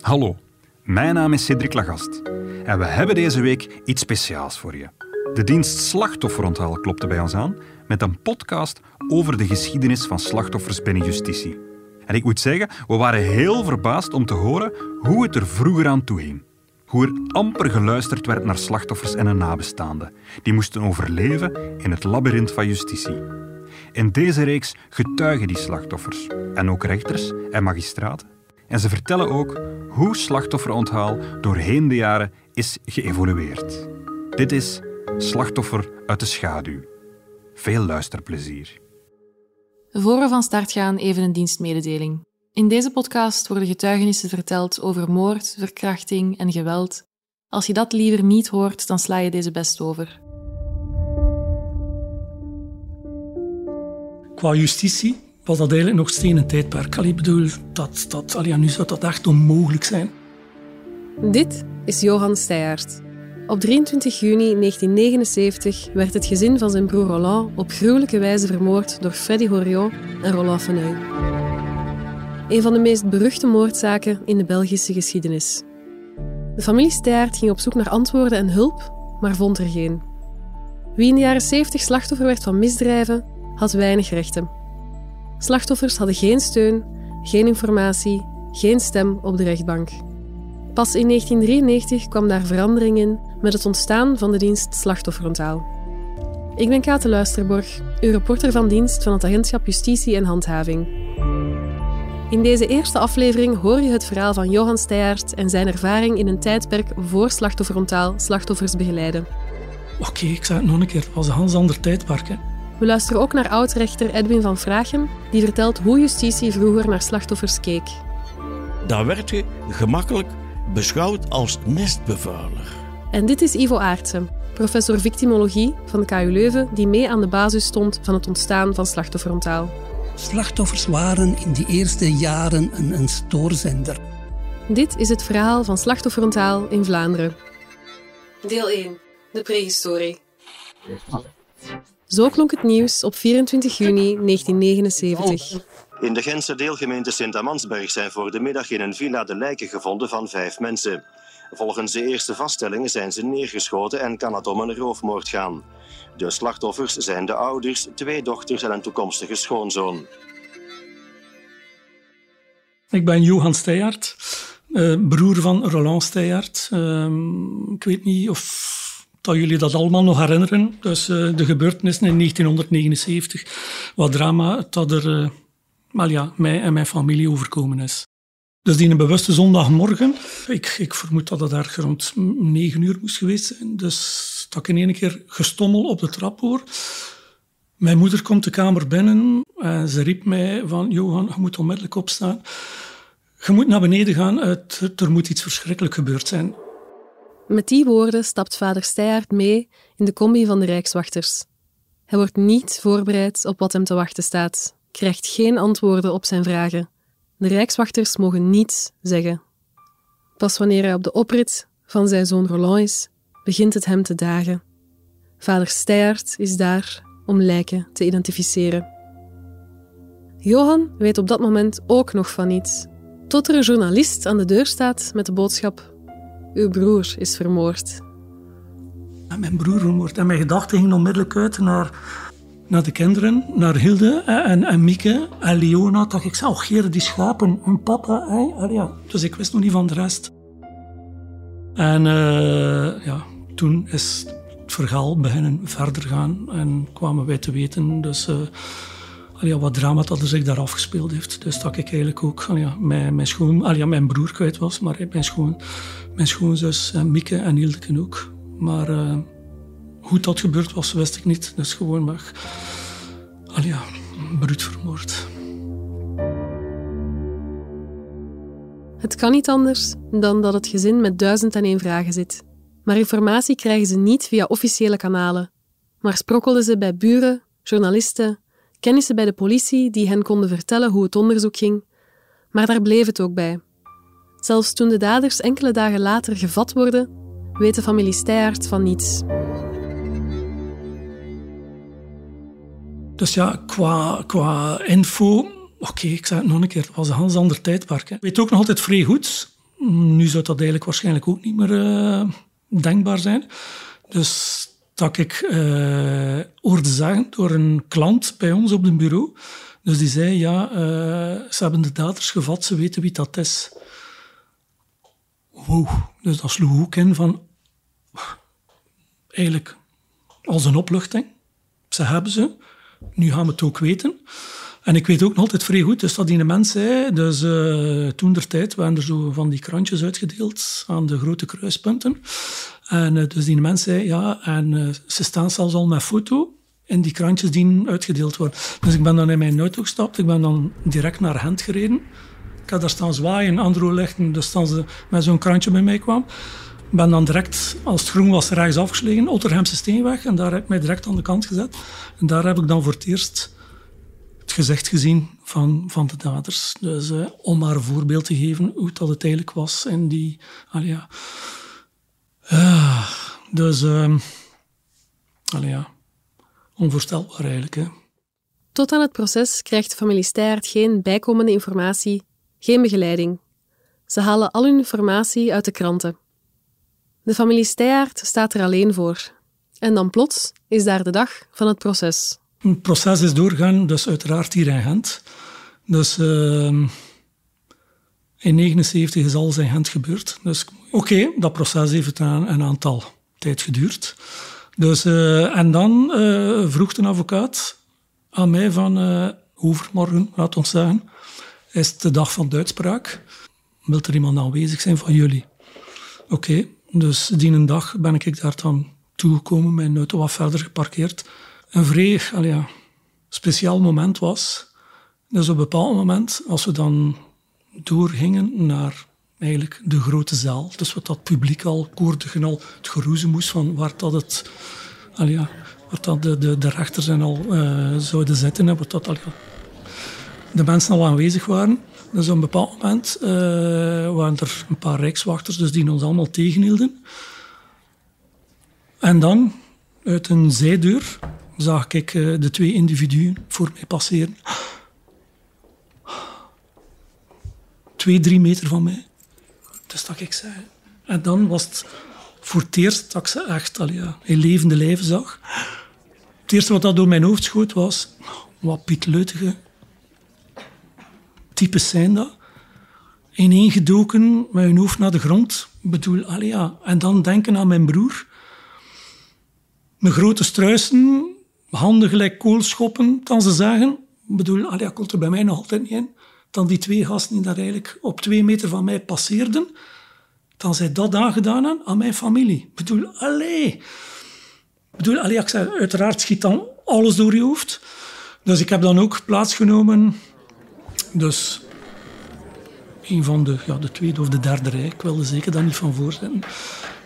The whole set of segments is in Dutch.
Hallo, mijn naam is Cedric Lagast en we hebben deze week iets speciaals voor je. De dienst Slachtofferonthaal klopte bij ons aan met een podcast over de geschiedenis van slachtoffers binnen justitie. En ik moet zeggen, we waren heel verbaasd om te horen hoe het er vroeger aan toe ging. Hoe er amper geluisterd werd naar slachtoffers en hun nabestaanden. Die moesten overleven in het labyrint van justitie. In deze reeks getuigen die slachtoffers en ook rechters en magistraten. En ze vertellen ook hoe slachtofferonthaal doorheen de jaren is geëvolueerd. Dit is Slachtoffer uit de schaduw. Veel luisterplezier. Voor we van start gaan, even een dienstmededeling. In deze podcast worden getuigenissen verteld over moord, verkrachting en geweld. Als je dat liever niet hoort, dan sla je deze best over. Qua justitie was dat eigenlijk nog steeds een tijdperk. Ik bedoel, dat, dat, allee, nu zou dat echt onmogelijk zijn. Dit is Johan Steyaert. Op 23 juni 1979 werd het gezin van zijn broer Roland op gruwelijke wijze vermoord door Freddy Horiot en Roland Feneuil. Een van de meest beruchte moordzaken in de Belgische geschiedenis. De familie Steyaert ging op zoek naar antwoorden en hulp, maar vond er geen. Wie in de jaren 70 slachtoffer werd van misdrijven, had weinig rechten. Slachtoffers hadden geen steun, geen informatie, geen stem op de rechtbank. Pas in 1993 kwam daar verandering in met het ontstaan van de dienst Slachtofferonthaal. Ik ben Kate Luisterborg, uw reporter van dienst van het Agentschap Justitie en Handhaving. In deze eerste aflevering hoor je het verhaal van Johan Steyaert en zijn ervaring in een tijdperk voor Slachtofferonthaal slachtoffers begeleiden. Oké, ik zeg het nog een keer. Het was een ganz ander tijdperk. We luisteren ook naar oud-rechter Edwin van Vragen, die vertelt hoe justitie vroeger naar slachtoffers keek. Daar werd je gemakkelijk beschouwd als nestbevuiler. En dit is Ivo Aartsen, professor victimologie van de KU Leuven, die mee aan de basis stond van het ontstaan van slachtofferonthaal. Slachtoffers waren in die eerste jaren een, een stoorzender. Dit is het verhaal van slachtofferonthaal in Vlaanderen. Deel 1. De prehistorie. Zo klonk het nieuws op 24 juni 1979. In de Gentse deelgemeente Sint-Amansberg zijn voor de middag in een villa de lijken gevonden van vijf mensen. Volgens de eerste vaststellingen zijn ze neergeschoten en kan het om een roofmoord gaan. De slachtoffers zijn de ouders, twee dochters en een toekomstige schoonzoon. Ik ben Johan Steyaert, eh, broer van Roland Steyaert. Uh, ik weet niet of dat jullie dat allemaal nog herinneren. Dus uh, de gebeurtenissen in 1979, wat drama dat er maar ja, mij en mijn familie overkomen is. Dus die een bewuste zondagmorgen, ik, ik vermoed dat het daar rond negen uur moest geweest zijn. Dus dat ik in één keer gestommel op de trap hoor. Mijn moeder komt de kamer binnen en ze riep mij van Johan, je moet onmiddellijk opstaan. Je moet naar beneden gaan, er moet iets verschrikkelijk gebeurd zijn. Met die woorden stapt vader Steyaert mee in de combi van de Rijkswachters. Hij wordt niet voorbereid op wat hem te wachten staat, krijgt geen antwoorden op zijn vragen. De Rijkswachters mogen niets zeggen. Pas wanneer hij op de oprit van zijn zoon Roland is, begint het hem te dagen. Vader Steyaert is daar om lijken te identificeren. Johan weet op dat moment ook nog van niets, tot er een journalist aan de deur staat met de boodschap uw broer is vermoord. mijn broer vermoord. En mijn gedachten gingen onmiddellijk uit naar, naar de kinderen, naar Hilde en, en Mieke en Leona. Dat ik zei, oh die schapen, hun papa. Hè? ja. Dus ik wist nog niet van de rest. En uh, ja, toen is het verhaal beginnen verder gaan en kwamen wij te weten. Dus... Uh, Allee, wat drama dat er zich daar afgespeeld heeft. Dus dat ik eigenlijk ook allee, mijn, mijn, schoon, mijn broer kwijt was, maar mijn, schoon, mijn schoonzus en Mieke en Hildeken ook. Maar uh, hoe dat gebeurd was, wist ik niet. Dus gewoon maar, ja, bruut vermoord. Het kan niet anders dan dat het gezin met duizend en één vragen zit. Maar informatie krijgen ze niet via officiële kanalen, maar sprokkelden ze bij buren, journalisten kennissen bij de politie die hen konden vertellen hoe het onderzoek ging, maar daar bleef het ook bij. Zelfs toen de daders enkele dagen later gevat worden, weet de familie Steyaert van niets. Dus ja, qua, qua info oké, ik zeg het nog een keer, het was een heel ander tijdperk. Hè. Weet ook nog altijd vrij goed. Nu zou dat eigenlijk waarschijnlijk ook niet meer uh, denkbaar zijn. Dus dat ik uh, hoorde zeggen door een klant bij ons op het bureau. Dus die zei, ja, uh, ze hebben de daders gevat, ze weten wie dat is. Wow, dus dat sloeg ook in van... Eigenlijk als een opluchting. Ze hebben ze, nu gaan we het ook weten. En ik weet ook nog altijd vrij goed, dus dat die mens zei, dus uh, toen der tijd waren er zo van die krantjes uitgedeeld aan de grote kruispunten. En uh, dus die mens zei, ja, en uh, ze staan zelfs al met foto en die krantjes die uitgedeeld worden. Dus ik ben dan in mijn auto gestapt, ik ben dan direct naar Gent gereden. Ik had daar staan zwaaien, Andro lichten, dus ze met zo'n krantje bij mij kwam. Ik ben dan direct, als het groen was, rechts afgeslegen, Otterhemse Steenweg, en daar heb ik mij direct aan de kant gezet. En daar heb ik dan voor het eerst het gezicht gezien van, van de daders. Dus uh, om maar een voorbeeld te geven hoe dat het eigenlijk was. En die, ja. Uh, dus, allee, ja. Onvoorstelbaar eigenlijk. Hè. Tot aan het proces krijgt de familie Steyaert geen bijkomende informatie, geen begeleiding. Ze halen al hun informatie uit de kranten. De familie Steyaert staat er alleen voor. En dan plots is daar de dag van het proces. Het proces is doorgaan, dus uiteraard hier in Gent. Dus uh, in 79 is alles in Gent gebeurd. Dus oké, dat proces heeft een, een, aantal tijd geduurd. Dus, uh, en dan uh, vroeg een advocaat aan mij van uh, overmorgen, laat ons zeggen, is het de dag van de uitspraak. Wilt er iemand aanwezig zijn van jullie? Oké, dus die een dag ben ik daar dan toegekomen, mijn auto wat verder geparkeerd een allee, ja, speciaal moment was. Dus op een bepaald moment, als we dan doorgingen naar eigenlijk de grote zaal, dus wat dat publiek al koordig en al het geroezen moest van waar dat het, allee, ja, waar dat de, de, de rechters en al uh, zouden zitten, en wat dat, allee, de mensen al aanwezig waren. Dus op een bepaald moment uh, waren er een paar rijkswachters dus die ons allemaal tegenhielden. En dan, uit een zijdeur, zag ik uh, de twee individuen voor mij passeren. Twee, drie meter van mij. Dus dat ik zei. En dan was het voor het eerst dat ik ze echt al, ja, in levende lijven zag. Het eerste wat dat door mijn hoofd schoot was... Wat pietleutige types zijn dat. Ineengedoken met hun hoofd naar de grond. Ik bedoel, allee. En dan denken aan mijn broer. Mijn grote struisen, handen gelijk koolschoppen, dan ze zeggen. Ik bedoel, allee, komt er bij mij nog altijd niet in. Dan die twee gasten die daar eigenlijk op twee meter van mij passeerden, dan zij dat aangedaan aan, aan mijn familie. Ik bedoel, allee. Ik bedoel, allee, ik zei, uiteraard schiet dan alles door je hoofd. Dus ik heb dan ook plaatsgenomen. Dus een van de, ja, de tweede of de derde rij. Ik wilde zeker daar niet van voorzitten.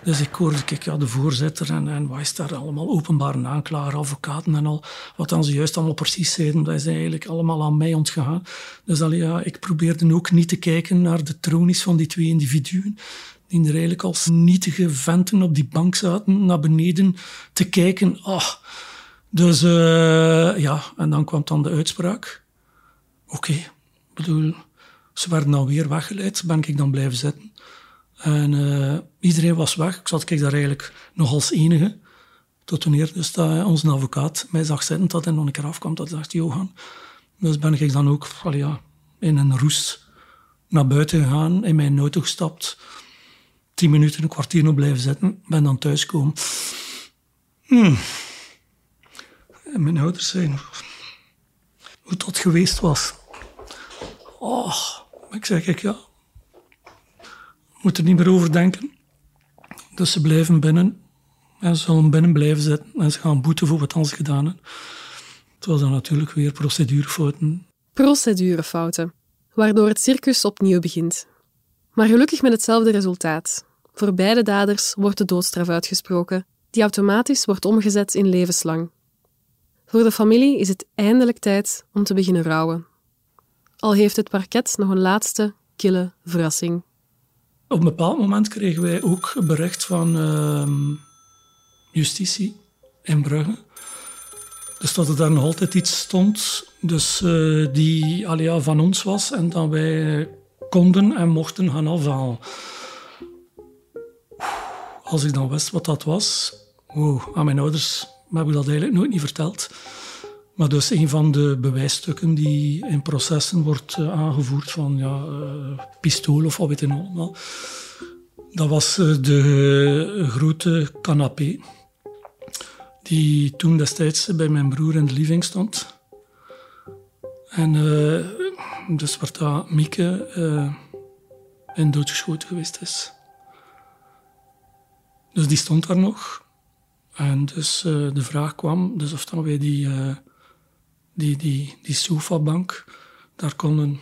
Dus ik hoorde kijk, ja, de voorzitter en, en wat is daar allemaal, openbare aanklager, advocaten en al, wat dan ze juist allemaal precies zeiden, dat is eigenlijk allemaal aan mij ontgegaan. Dus al, ja, ik probeerde ook niet te kijken naar de tronies van die twee individuen, die er eigenlijk als nietige venten op die bank zaten, naar beneden te kijken. Oh. Dus uh, ja, en dan kwam dan de uitspraak. Oké, ik bedoel, ze werden dan weer weggeleid, ben ik dan blijven zitten. En uh, iedereen was weg. Ik zat ik daar eigenlijk nog als enige. Tot wanneer dus dat onze advocaat mij zag zitten, dat hij nog een keer afkwam, dat dacht Johan. Dus ben ik dan ook well, ja, in een roes naar buiten gegaan, in mijn auto gestapt. Tien minuten, een kwartier nog blijven zitten. Ben dan thuiskomen. Hmm. En mijn ouders zeiden hoe dat geweest was. Oh, ik zeg ik ja, moet er niet meer over denken. Dus ze blijven binnen. En ze zullen binnen blijven zitten. En ze gaan boeten voor wat ze gedaan hebben. Was dan natuurlijk weer procedurefouten. Procedurefouten. Waardoor het circus opnieuw begint. Maar gelukkig met hetzelfde resultaat. Voor beide daders wordt de doodstraf uitgesproken, die automatisch wordt omgezet in levenslang. Voor de familie is het eindelijk tijd om te beginnen rouwen. Al heeft het parket nog een laatste kille verrassing. Op een bepaald moment kregen wij ook bericht van uh, justitie in Brugge Dus dat er daar nog altijd iets stond dus, uh, die alia van ons was en dat wij konden en mochten gaan afhalen. Als ik dan wist wat dat was, wow, aan mijn ouders heb ik dat eigenlijk nooit niet verteld. Maar dus een van de bewijsstukken die in processen wordt uh, aangevoerd van ja, uh, pistool of wat weet je allemaal. Dat was uh, de grote canapé die toen destijds bij mijn broer in de living stond. En dus waar dat Mieke in doodgeschoten geweest is. Dus die stond daar nog. En dus de vraag kwam dus of dan wij die die, die, die sofabank daar konden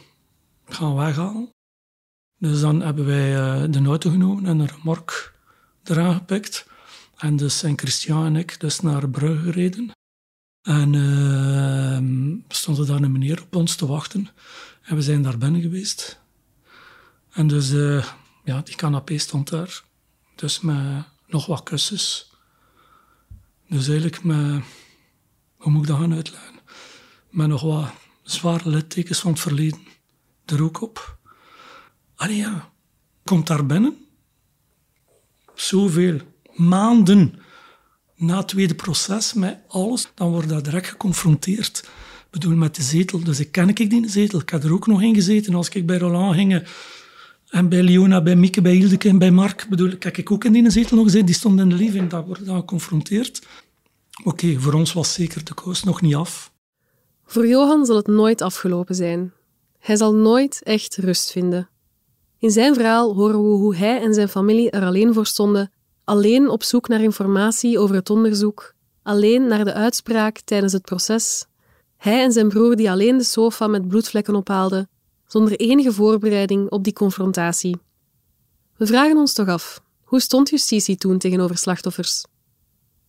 gaan weghalen. Dus dan hebben wij uh, de auto genomen en een remork eraan gepikt. En dus zijn Christian en ik dus naar Brugge gereden. En uh, stond er daar een meneer op ons te wachten. En we zijn daar binnen geweest. En dus, uh, ja, die canapé stond daar. Dus met nog wat kussens. Dus eigenlijk met... Hoe moet ik dat gaan uitleggen? Met nog wat zware littekens van het verleden er ook op. Allee ja, komt daar binnen. Zoveel maanden na het tweede proces met alles, dan wordt daar direct geconfronteerd. Ik bedoel, met de zetel. Dus ik ken ik die zetel. Ik heb er ook nog in gezeten. Als ik bij Roland ging en bij Leona, bij Mieke, bij Hildeke en bij Mark, bedoel, kijk ik ook in die zetel nog gezeten. Die stond in de living. Daar wordt dan geconfronteerd. Oké, voor ons was zeker de koos nog niet af. Voor Johan zal het nooit afgelopen zijn. Hij zal nooit echt rust vinden. In zijn verhaal horen we hoe hij en zijn familie er alleen voor stonden, alleen op zoek naar informatie over het onderzoek, alleen naar de uitspraak tijdens het proces. Hij en zijn broer die alleen de sofa met bloedvlekken ophaalden, zonder enige voorbereiding op die confrontatie. We vragen ons toch af, hoe stond justitie toen tegenover slachtoffers?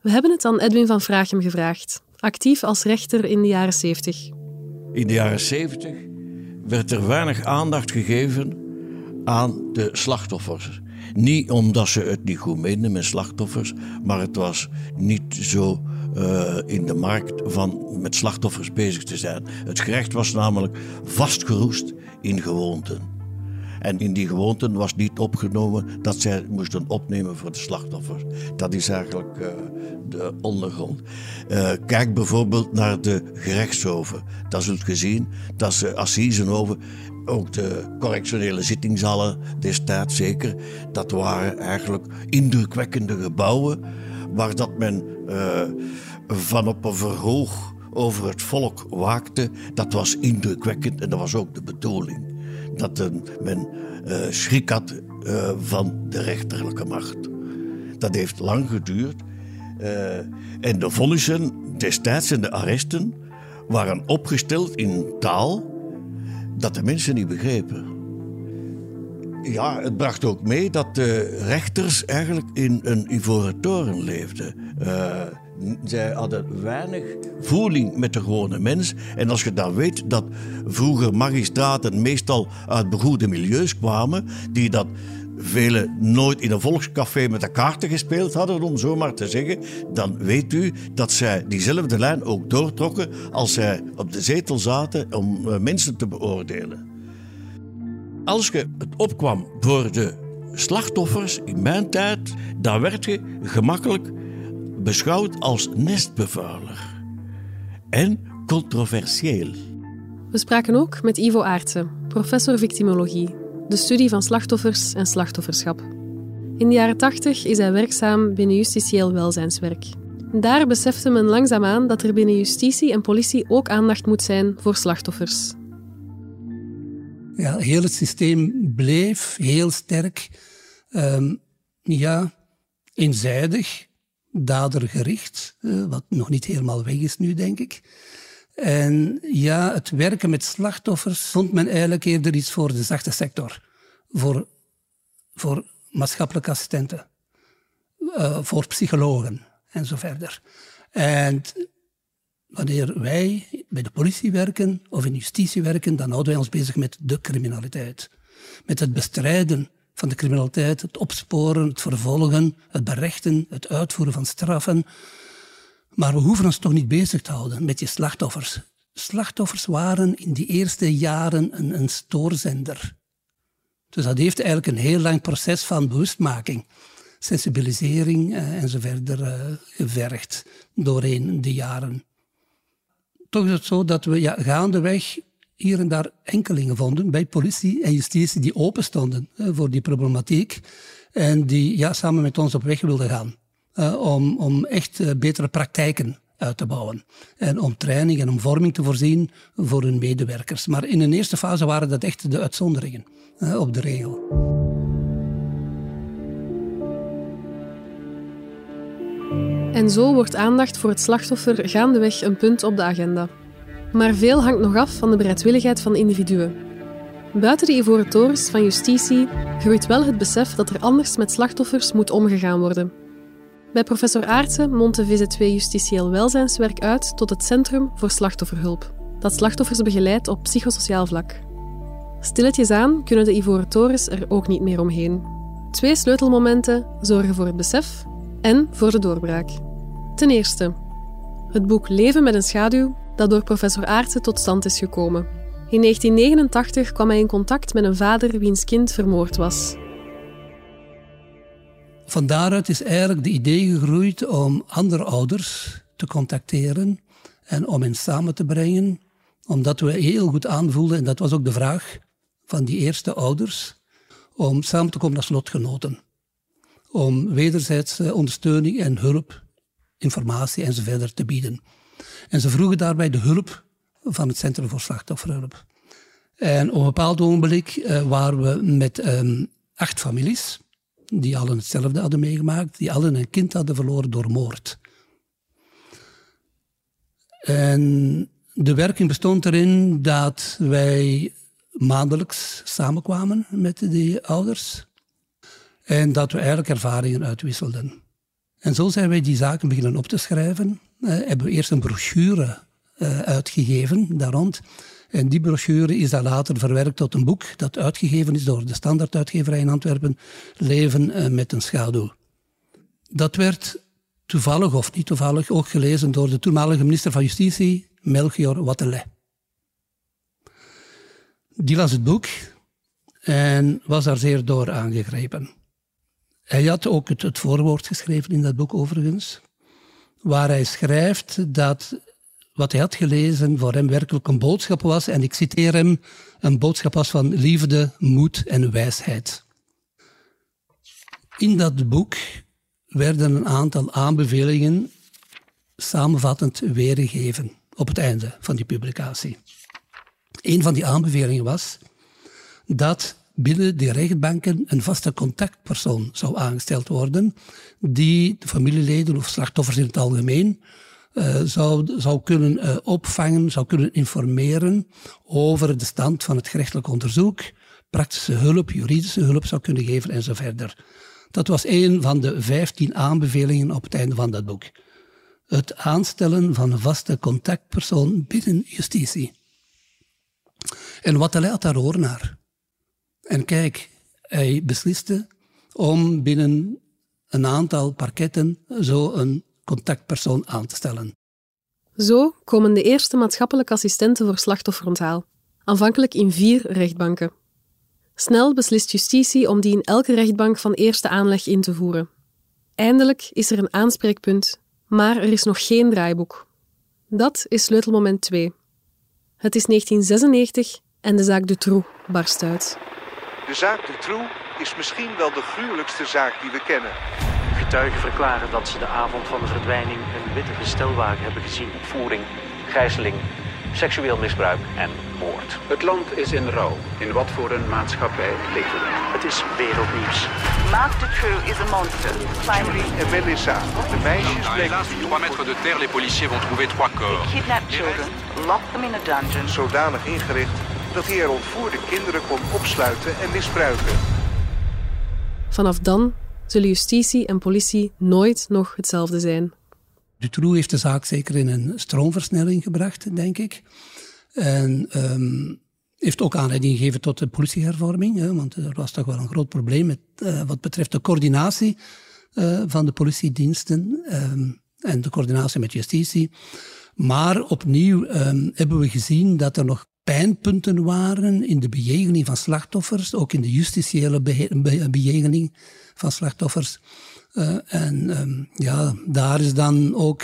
We hebben het aan Edwin van Vraaghem gevraagd, actief als rechter in de jaren 70. In de jaren 70 werd er weinig aandacht gegeven aan de slachtoffers. Niet omdat ze het niet goed meenden met slachtoffers, maar het was niet zo uh, in de markt van met slachtoffers bezig te zijn. Het gerecht was namelijk vastgeroest in gewoonten. En in die gewoonten was niet opgenomen dat zij moesten opnemen voor de slachtoffers. Dat is eigenlijk uh, de ondergrond. Uh, kijk bijvoorbeeld naar de gerechtshoven. Dat zult gezien dat ze assisenhoven, ook de correctionele zittingzalen destijds zeker, dat waren eigenlijk indrukwekkende gebouwen waar dat men uh, van op een verhoog over het volk waakte. Dat was indrukwekkend en dat was ook de bedoeling dat men uh, schrik had uh, van de rechterlijke macht. Dat heeft lang geduurd. Uh, en de vonnissen destijds en de arresten waren opgesteld in taal dat de mensen niet begrepen. Ja, het bracht ook mee dat de rechters eigenlijk in een ivoren toren leefden. Zij hadden weinig voeling met de gewone mens. En als je dan weet dat vroeger magistraten meestal uit begoede milieus kwamen, die dat velen nooit in een volkscafé met de kaarten gespeeld hadden, om zo maar te zeggen, dan weet u dat zij diezelfde lijn ook doortrokken als zij op de zetel zaten om eh, mensen te beoordelen. Als je het opkwam voor de slachtoffers in mijn tijd, dan werd je gemakkelijk beschouwd als nestbevuiler en controversieel. We spraken ook met Ivo Aartsen, professor victimologie, de studie van slachtoffers en slachtofferschap. In de jaren 80 is hij werkzaam binnen justitieel welzijnswerk. Daar besefte men langzaamaan dat er binnen justitie en politie ook aandacht moet zijn voor slachtoffers. Ja, heel het systeem bleef heel sterk, um, ja, eenzijdig dadergericht, eh, wat nog niet helemaal weg is nu, denk ik. En ja, het werken met slachtoffers vond men eigenlijk eerder iets voor de zachte sector, voor, voor maatschappelijke assistenten, uh, voor psychologen en zo verder. En wanneer wij bij de politie werken of in justitie werken, dan houden wij ons bezig met de criminaliteit. Met het bestrijden van de criminaliteit, het opsporen, het vervolgen, het berechten, het uitvoeren van straffen. Maar we hoeven ons toch niet bezig te houden met die slachtoffers. Slachtoffers waren in die eerste jaren een, een stoorzender. Dus dat heeft eigenlijk een heel lang proces van bewustmaking, sensibilisering uh, enzovoort uh, gevergd doorheen de jaren. Toch is het zo dat we ja, gaandeweg hier en daar enkelingen vonden bij politie en justitie die open stonden voor die problematiek en die ja, samen met ons op weg wilden gaan om, om echt betere praktijken uit te bouwen. En om training en om vorming te voorzien voor hun medewerkers. Maar in een eerste fase waren dat echt de uitzonderingen op de regel. En zo wordt aandacht voor het slachtoffer gaandeweg een punt op de agenda. Maar veel hangt nog af van de bereidwilligheid van individuen. Buiten de ivoren torens van justitie groeit wel het besef dat er anders met slachtoffers moet omgegaan worden. Bij professor Aartsen mondt de VZ2 Justitieel Welzijnswerk uit tot het Centrum voor Slachtofferhulp, dat slachtoffers begeleidt op psychosociaal vlak. Stilletjes aan kunnen de ivoren torens er ook niet meer omheen. Twee sleutelmomenten zorgen voor het besef en voor de doorbraak. Ten eerste, het boek Leven met een schaduw, dat door professor Aartsen tot stand is gekomen. In 1989 kwam hij in contact met een vader wiens kind vermoord was. Van daaruit is eigenlijk de idee gegroeid om andere ouders te contacteren en om hen samen te brengen, omdat we heel goed aanvoelden, en dat was ook de vraag van die eerste ouders, om samen te komen als lotgenoten. Om wederzijdse ondersteuning en hulp, informatie enzovoort te bieden. En ze vroegen daarbij de hulp van het Centrum voor Slachtofferhulp. En op een bepaald ogenblik uh, waren we met um, acht families die allen hetzelfde hadden meegemaakt, die allen een kind hadden verloren door moord. En de werking bestond erin dat wij maandelijks samenkwamen met die ouders en dat we eigenlijk ervaringen uitwisselden. En zo zijn wij die zaken beginnen op te schrijven. Uh, hebben we eerst een brochure uh, uitgegeven daar rond. En die brochure is dan later verwerkt tot een boek dat uitgegeven is door de standaarduitgeverij in Antwerpen, Leven eh, met een schaduw. Dat werd toevallig of niet toevallig ook gelezen door de toenmalige minister van Justitie, Melchior Wattelet. Die las het boek en was daar zeer door aangegrepen. Hij had ook het, het voorwoord geschreven in dat boek overigens, waar hij schrijft dat wat hij had gelezen voor hem werkelijk een boodschap was. En ik citeer hem, een boodschap was van liefde, moed en wijsheid. In dat boek werden een aantal aanbevelingen samenvattend weergegeven op het einde van die publicatie. Een van die aanbevelingen was dat binnen de rechtbanken een vaste contactpersoon zou aangesteld worden die de familieleden of slachtoffers in het algemeen uh, zou, zou kunnen uh, opvangen, zou kunnen informeren over de stand van het gerechtelijk onderzoek, praktische hulp, juridische hulp zou kunnen geven en zo verder. Dat was een van de vijftien aanbevelingen op het einde van dat boek. Het aanstellen van een vaste contactpersoon binnen justitie. En wat leidt daar hoor naar. En kijk, hij besliste om binnen een aantal parketten zo een contactpersoon aan te stellen. Zo komen de eerste maatschappelijke assistenten voor slachtofferonthaal, aanvankelijk in vier rechtbanken. Snel beslist justitie om die in elke rechtbank van eerste aanleg in te voeren. Eindelijk is er een aanspreekpunt, maar er is nog geen draaiboek. Dat is sleutelmoment 2. Het is 1996 en de zaak Dutroux barst uit. De zaak Dutroux is misschien wel de gruwelijkste zaak die we kennen. Getuigen verklaren dat ze de avond van de verdwijning een witte bestelwagen hebben gezien. Voering, gijzeling, seksueel misbruik en moord. Het land is in rouw. In wat voor een maatschappij leven we? Het is wereldnieuws. Mark Dutroux is a monster. Julie en Melissa, de meisjes bleken... 3 mètres de terre, les policiers vont trouver trois corps. Kidnap children, lock them in a dungeon. Zodanig ingericht dat hij er ontvoerde kinderen kon opsluiten en misbruiken. Vanaf dan zullen justitie en politie nooit nog hetzelfde zijn. Dutroux heeft de zaak zeker in een stroomversnelling gebracht, denk ik. En um, heeft ook aanleiding gegeven tot de politiehervorming, hè, want er was toch wel een groot probleem met, uh, wat betreft de coördinatie uh, van de politiediensten. Um, en de coördinatie met justitie. Maar opnieuw ehm, hebben we gezien dat er nog pijnpunten waren in de bejegening van slachtoffers, ook in de justitiële bejegening van slachtoffers. Uh, en um, ja, daar is dan ook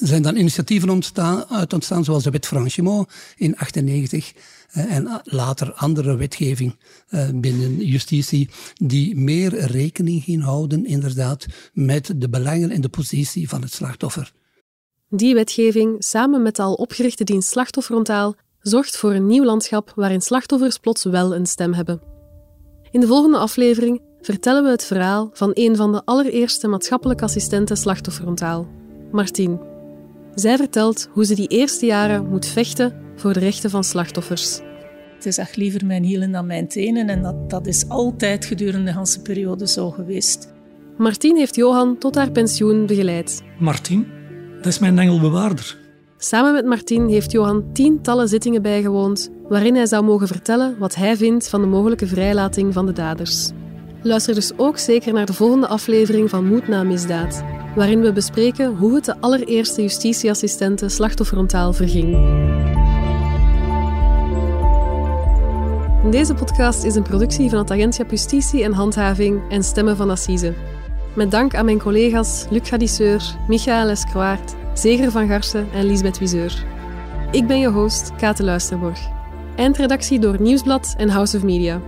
zijn dan initiatieven ontstaan, uit ontstaan, zoals de wet Franchimont in 98 uh, en later andere wetgeving uh, binnen justitie, die meer rekening ging houden inderdaad met de belangen en de positie van het slachtoffer. Die wetgeving, samen met al opgerichte dienst Slachtofferontaal, zorgt voor een nieuw landschap waarin slachtoffers plots wel een stem hebben. In de volgende aflevering vertellen we het verhaal van een van de allereerste maatschappelijke assistenten slachtofferontaal, Martien. Zij vertelt hoe ze die eerste jaren moet vechten voor de rechten van slachtoffers. Het is echt liever mijn hielen dan mijn tenen en dat, dat is altijd gedurende de hele periode zo geweest. Martien heeft Johan tot haar pensioen begeleid. Martien, dat is mijn engelbewaarder. Samen met Martien heeft Johan tientallen zittingen bijgewoond waarin hij zou mogen vertellen wat hij vindt van de mogelijke vrijlating van de daders. Luister dus ook zeker naar de volgende aflevering van Moed na misdaad, waarin we bespreken hoe het de allereerste justitieassistenten slachtofferontaal verging. Deze podcast is een productie van het Agentschap Justitie en Handhaving en Stemmen van Assise. Met dank aan mijn collega's Luc Gadisseur, Michael Escroaert, Zeger van Garsen en Lisbeth Wiseur. Ik ben je host, Kate Luisterborg. Eindredactie door Nieuwsblad en House of Media.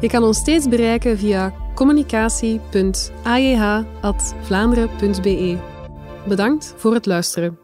Je kan ons steeds bereiken via communicatie.ajh.vlaanderen.be. Bedankt voor het luisteren.